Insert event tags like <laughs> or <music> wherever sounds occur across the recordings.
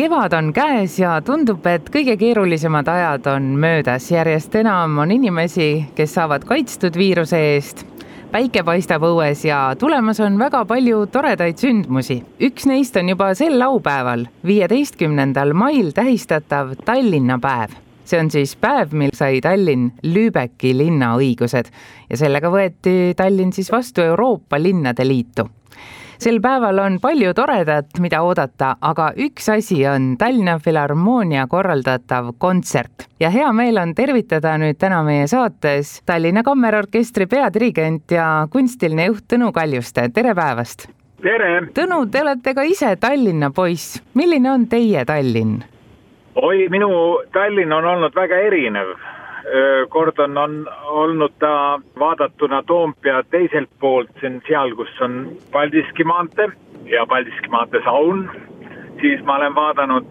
kevad on käes ja tundub, et kõige keerulisemad ajad on möödas, järjest enam on inimesi, kes saavad kaitstud viiruse eest. päike paistab õues ja tulemas on väga palju toredaid sündmusi. üks neist on juba sel laupäeval, viieteistkümnendal mail tähistatav Tallinna päev see on siis päev, mil sai Tallinn Lübecki linna õigused ja sellega võeti Tallinn siis vastu Euroopa Linnade Liitu sel päeval on palju toredat, mida oodata, aga üks asi on Tallinna Filharmoonia korraldatav kontsert ja hea meel on tervitada nüüd täna meie saates Tallinna Kammerorkestri peadirigent ja kunstiline juht Tõnu Kaljuste, tere päevast! tere! Tõnu, te olete ka ise Tallinna poiss, milline on teie Tallinn? oi, minu Tallinn on olnud väga erinev kord on, on olnud ta vaadatuna Toompea teiselt poolt, see on seal, kus on Paldiski maantee ja Paldiski maantee saun. siis ma olen vaadanud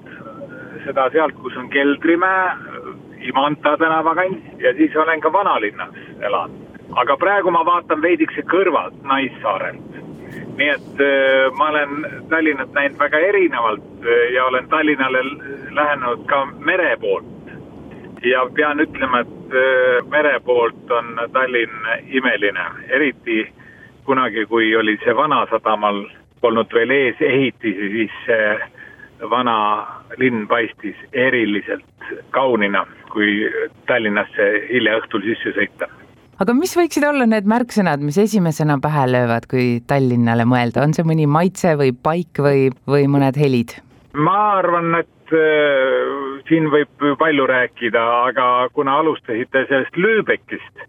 seda sealt, kus on Keldrimäe, Imanta tänava kant ja siis olen ka vanalinnas elanud. aga praegu ma vaatan veidikese kõrvalt Naissaarelt. nii et ma olen Tallinnat näinud väga erinevalt ja olen Tallinnale lähenenud ka mere poolt ja pean ütlema, et äh, mere poolt on Tallinn imeline, eriti kunagi, kui oli see Vanasadamal polnud veel ees ehitisi, siis see vana linn paistis eriliselt kaunina, kui Tallinnasse hilja õhtul sisse sõita. Aga mis võiksid olla need märksõnad, mis esimesena pähe löövad, kui Tallinnale mõelda, on see mõni maitse või paik või, või mõned helid? ma arvan, et äh, siin võib palju rääkida, aga kuna alustasite sellest Lübeckist,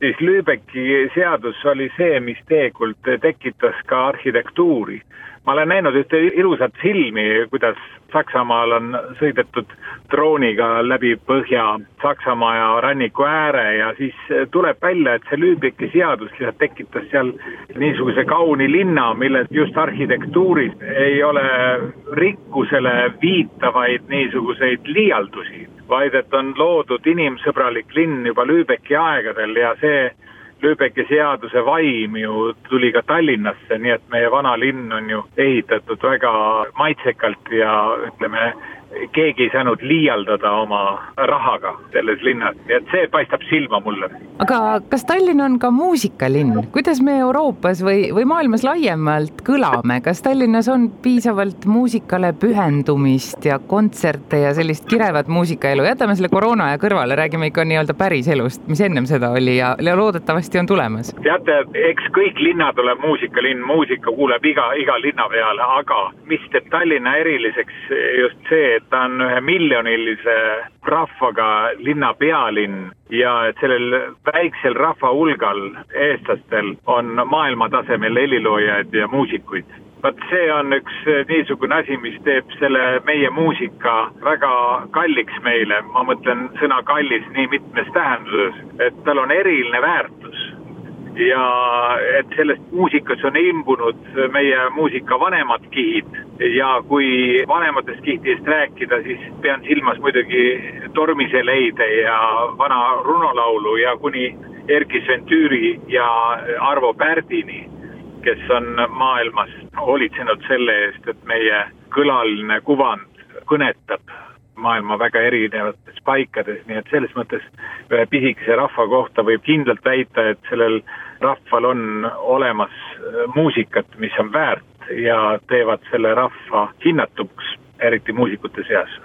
siis Lübecki seadus oli see, mis tegelikult tekitas ka arhitektuuri ma olen näinud ühte ilusat filmi, kuidas Saksamaal on sõidetud drooniga läbi Põhja-Saksamaa ja ranniku ääre ja siis tuleb välja, et see Lübecki seadus lihtsalt tekitas seal niisuguse kauni linna, milles just arhitektuuris ei ole rikkusele viitavaid niisuguseid liialdusi, vaid et on loodud inimsõbralik linn juba Lübecki aegadel ja see Lübecki seaduse vaim ju tuli ka Tallinnasse, nii et meie vana linn on ju ehitatud väga maitsekalt ja ütleme, keegi ei saanud liialdada oma rahaga selles linnas, nii et see paistab silma mulle. aga kas Tallinn on ka muusikalinn, kuidas me Euroopas või, või maailmas laiemalt kõlame, kas Tallinnas on piisavalt muusikale pühendumist ja kontserte ja sellist kirevat muusikaelu, jätame selle koroona aja kõrvale, räägime ikka nii-öelda päriselust, mis ennem seda oli ja, ja loodetavasti on tulemas. teate, eks kõik linnad ole muusikalinn, muusika kuuleb iga, iga linna peale, aga mis teeb Tallinna eriliseks just see, et ta on ühe miljonilise rahvaga linna pealinn ja et sellel väiksel rahvahulgal, eestlastel, on maailmatasemel heliloojaid ja muusikuid. Vot see on üks niisugune asi, mis teeb selle meie muusika väga kalliks meile, ma mõtlen sõna kallis nii mitmes tähenduses, et tal on eriline väärtus ja et sellest muusikas on imbunud meie muusika vanemad kihid. Ja kui vanematest kihtidest rääkida, siis pean silmas muidugi Tormise leide ja vana runolaulu ja kuni Erkki Sventüüri ja Arvo Pärdini, kes on maailmas hoolitsenud selle eest, et meie kõlaline kuvand kõnetab maailma väga erinevates paikades, nii et selles mõttes ühe pisikese rahva kohta võib kindlalt väita, et sellel rahval on olemas äh, muusikat, mis on väärt ja teevad selle rahva hinnatuks, eriti muusikute seas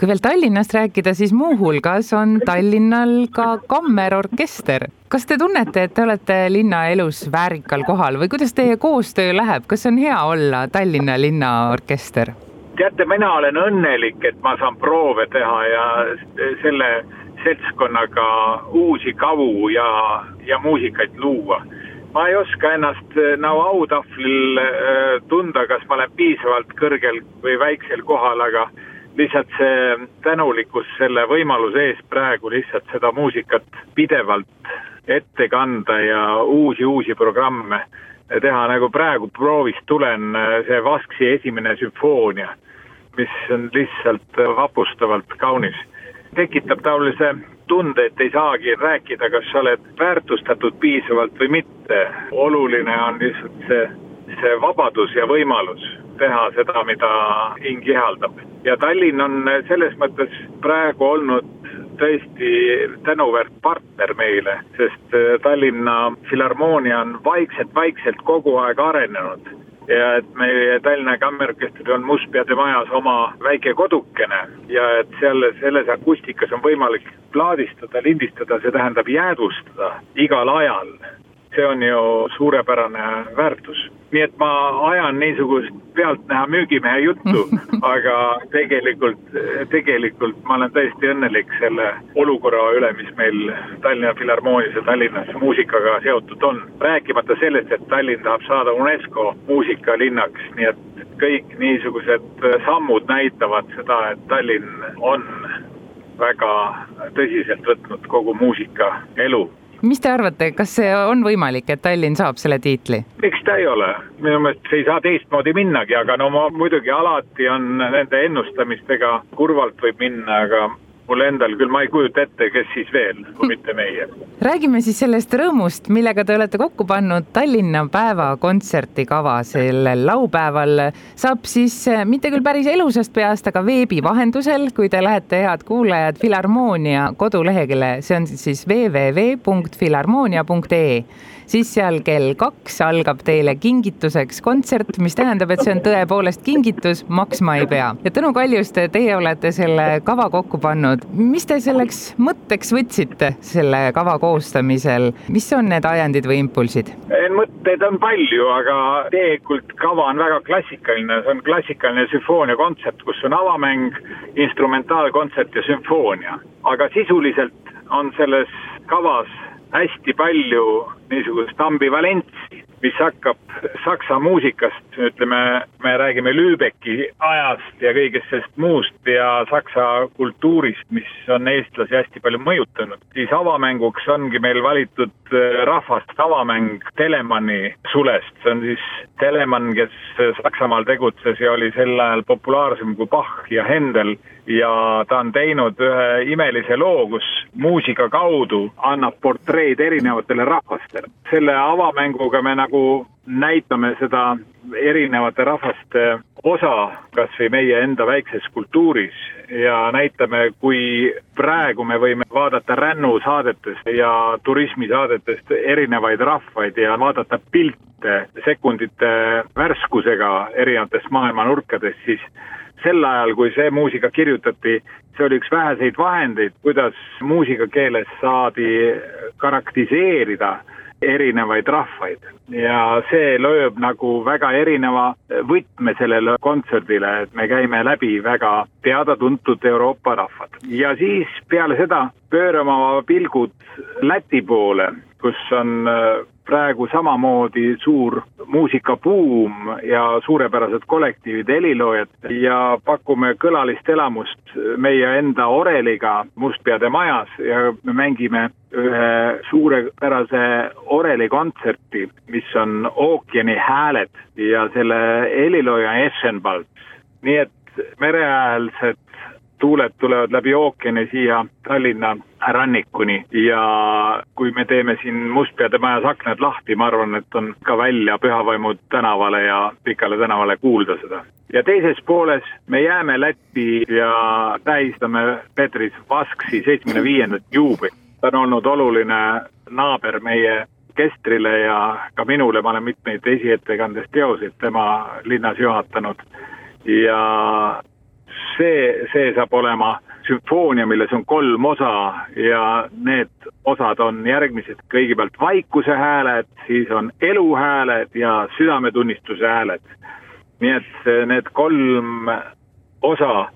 kui veel Tallinnast rääkida, siis muuhulgas on Tallinnal ka kammerorkester. kas te tunnete, et te olete linnaelus väärikal kohal või kuidas teie koostöö läheb, kas on hea olla Tallinna linnaorkester? Teate, mina olen õnnelik, et ma saan proove teha ja selle seltskonnaga uusi kavu ja, ja muusikaid luua. ma ei oska ennast nagu autahvlil äh, tunda, kas ma olen piisavalt kõrgel või väiksel kohal, aga lihtsalt see tänulikkus selle võimaluse eest praegu lihtsalt seda muusikat pidevalt ette kanda ja uusi, uusi programme teha, nagu praegu proovist tulen, see Vasksi esimene sümfoonia, mis on lihtsalt vapustavalt kaunis. tekitab taolise tunde, et ei saagi rääkida, kas sa oled väärtustatud piisavalt või mitte. oluline on lihtsalt see, see vabadus ja võimalus teha seda, mida hing ihaldab. ja Tallinn on selles mõttes praegu olnud tõesti tänuväärt partner meile, sest Tallinna Filharmoonia on vaikselt-vaikselt kogu aeg arenenud ja et meie Tallinna Kammerorkestril on Mustpeade majas oma väike kodukene ja et seal selles akustikas on võimalik plaadistada, lindistada, see tähendab jäädvustada igal ajal. See on ju suurepärane väärtus nii et ma ajan niisugust pealtnäha müügimehe juttu, <laughs> aga tegelikult, tegelikult ma olen täiesti õnnelik selle olukorra üle, mis meil Tallinna Filharmoonias ja Tallinnas muusikaga seotud on. rääkimata sellest, et Tallinn tahab saada UNESCO muusikalinnaks, nii et kõik niisugused sammud näitavad seda, et Tallinn on väga tõsiselt võtnud kogu muusikaelu mis te arvate, kas see on võimalik, et Tallinn saab selle tiitli? miks ta ei ole, minu meelest ei saa teistmoodi minnagi, aga no ma muidugi alati on nende ennustamistega kurvalt võib minna, aga mul endal küll, ma ei kujuta ette, kes siis veel, kui mitte meie. räägime siis sellest rõõmust, millega te olete kokku pannud Tallinna päeva kontsertikava sellel laupäeval. saab siis eh, mitte küll päris elusast peast, aga veebi vahendusel, kui te lähete, head kuulajad, Filharmoonia koduleheküljele, see on siis www.filharmoonia.ee siis seal kell kaks algab teile kingituseks kontsert, mis tähendab, et see on tõepoolest kingitus, maksma ei pea. ja Tõnu Kaljuste, teie olete selle kava kokku pannud olnud. mis te selleks mõtteks võtsite selle kava koostamisel, mis on need ajendid või impulsid? mõtteid on palju, aga tegelikult kava on väga klassikaline, see on klassikaline sümfooniakontsert, kus on avamäng, instrumentaalkontsert ja sümfoonia. aga sisuliselt on selles kavas hästi palju niisugust ambivalentsi mis hakkab saksa muusikast, ütleme, me räägime Lübecki ajast ja kõigest sellest muust ja saksa kultuurist, mis on eestlasi hästi palju mõjutanud, siis avamänguks ongi meil valitud äh, rahvast avamäng Telemanni sulest, see on siis Telemann, kes Saksamaal tegutses ja oli sel ajal populaarsem kui Bach ja Händel ja ta on teinud ühe imelise loo, kus muusika kaudu annab portreed erinevatele rahvastele. selle avamänguga me nagu näitame seda erinevate rahvaste osa kas või meie enda väikses kultuuris ja näitame, kui praegu me võime vaadata rännusaadetest ja turismisaadetest erinevaid rahvaid ja vaadata pilte sekundite värskusega erinevatest maailma nurkadest, siis sel ajal, kui see muusika kirjutati, see oli üks väheseid vahendeid, kuidas muusikakeeles saadi karakteriseerida erinevaid rahvaid ja see lööb nagu väga erineva võtme sellele kontserdile, et me käime läbi väga teada-tuntud Euroopa rahvad. ja siis peale seda pöörame oma pilgud Läti poole, kus on äh, praegu samamoodi suur muusikabuum ja suurepärased kollektiivid, heliloojad ja pakume kõlalist elamust meie enda oreliga Mustpeade majas ja me mängime ühe suurepärase orelikontserti, mis on ookeani hääled ja selle helilooja Eschenwald. nii et mereäärsed tuuled tulevad läbi ookeani siia Tallinna rannikuni ja kui me teeme siin Mustpeade majas aknad lahti, ma arvan, et on ka välja Pühavaimu tänavale ja Pikale tänavale kuulda seda. ja teises pooles me jääme Lätti ja tähistame Petris Vasksi seitsmekümne viiendat juubelit. ta on olnud oluline naaber meie orkestrile ja ka minule, ma olen mitmeid esiettekandes teoseid tema linnas juhatanud ja see, see saab olema sümfoonia, milles on kolm osa ja need osad on järgmised, kõigepealt vaikuse hääled, siis on elu hääled ja südametunnistuse hääled. nii et need kolm osa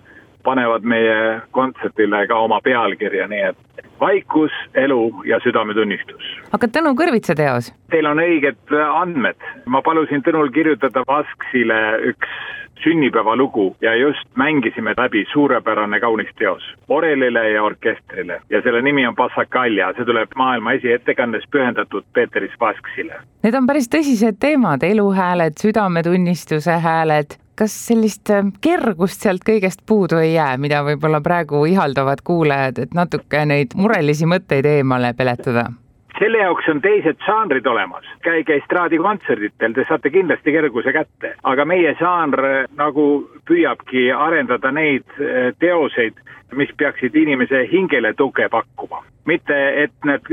panevad meie kontserdile ka oma pealkirja, nii et vaikus, elu ja südametunnistus. aga Tõnu Kõrvitsa teos? Teil on õiged andmed, ma palusin Tõnul kirjutada Vasksile üks sünnipäevalugu ja just mängisime läbi suurepärane kaunis teos orelile ja orkestrile ja selle nimi on Passakalja, see tuleb maailma esiettekandes pühendatud Peeter Spasksile. Need on päris tõsised teemad, eluhääled, südametunnistuse hääled kas sellist äh, kergust sealt kõigest puudu ei jää, mida võib-olla praegu ihaldavad kuulajad, et natuke neid murelisi mõtteid eemale peletada? Selle jaoks on teised žanrid olemas, käige estraadikontserditel, te saate kindlasti kerguse kätte, aga meie žanr äh, nagu püüabki arendada neid äh, teoseid, mis peaksid inimese hingele tuge pakkuma. mitte, et need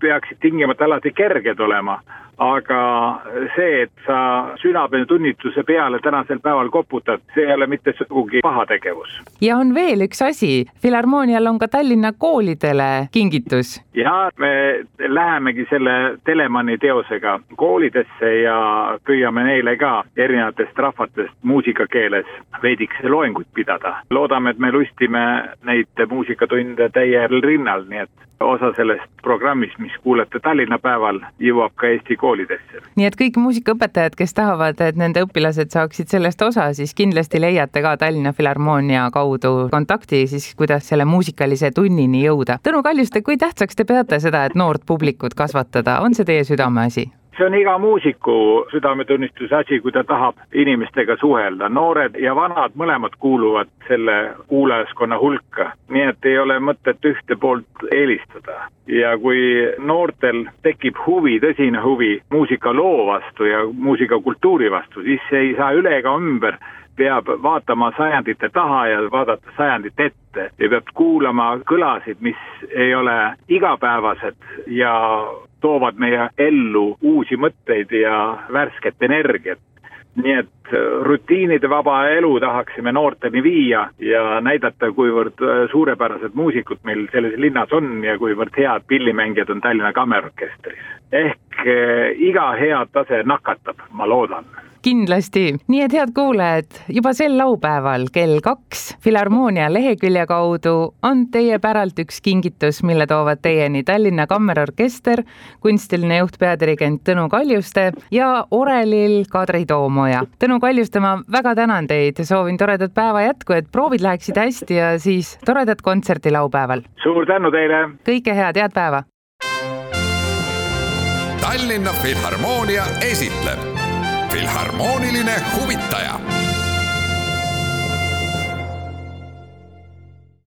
peaksid tingimata alati kerged olema, aga see, et sa südametunnituse peale tänasel päeval koputad, see ei ole mitte sugugi paha tegevus. ja on veel üks asi, Filharmoonial on ka Tallinna koolidele kingitus. ja me lähemegi selle Telemanni teosega koolidesse ja püüame neile ka erinevatest rahvatest muusikakeeles veidikese loenguid pidada. loodame, et me lustime neid muusikatunde täiel rinnal, nii et osa sellest programmist, mis kuulete Tallinna päeval, jõuab ka Eesti koolidesse. Nii et kõik muusikaõpetajad, kes tahavad, et nende õpilased saaksid sellest osa, siis kindlasti leiate ka Tallinna Filharmoonia kaudu kontakti siis, kuidas selle muusikalise tunnini jõuda. Tõnu Kaljuste, kui tähtsaks te peate seda, et noort publikut kasvatada, on see teie südameasi? See on iga muusiku südametunnistuse asi, kui ta tahab inimestega suhelda, noored ja vanad mõlemad kuuluvad selle kuulajaskonna hulka, nii et ei ole mõtet ühte poolt eelistada. ja kui noortel tekib huvi, tõsine huvi muusikaloo vastu ja muusikakultuuri vastu, siis ei saa üle ega ümber. peab vaatama sajandite taha ja vaadata sajandit ette. ja peab kuulama kõlasid, mis ei ole igapäevased ja toovad meie ellu uusi mõtteid ja värsket energiat. nii et äh, rutiinide vaba elu tahaksime noorteni viia ja näidata, kuivõrd äh, suurepärased muusikud meil selles linnas on ja kuivõrd head pillimängijad on Tallinna Kammerorkestris. ehk äh, iga hea tase nakatab, ma loodan kindlasti, nii et head kuulajad, juba sel laupäeval kell kaks Filharmoonia lehekülje kaudu on teie päralt üks kingitus, mille toovad teieni Tallinna Kammerorkester, kunstiline juht, peadirigent Tõnu Kaljuste ja orelil Kadri Toomoja. Tõnu Kaljuste, ma väga tänan teid, soovin toredat päeva jätku, et proovid läheksid hästi ja siis toredat kontserti laupäeval. suur tänu teile. kõike head, head päeva. Tallinna Filharmoonia esitleb Filharmooniline huvitaja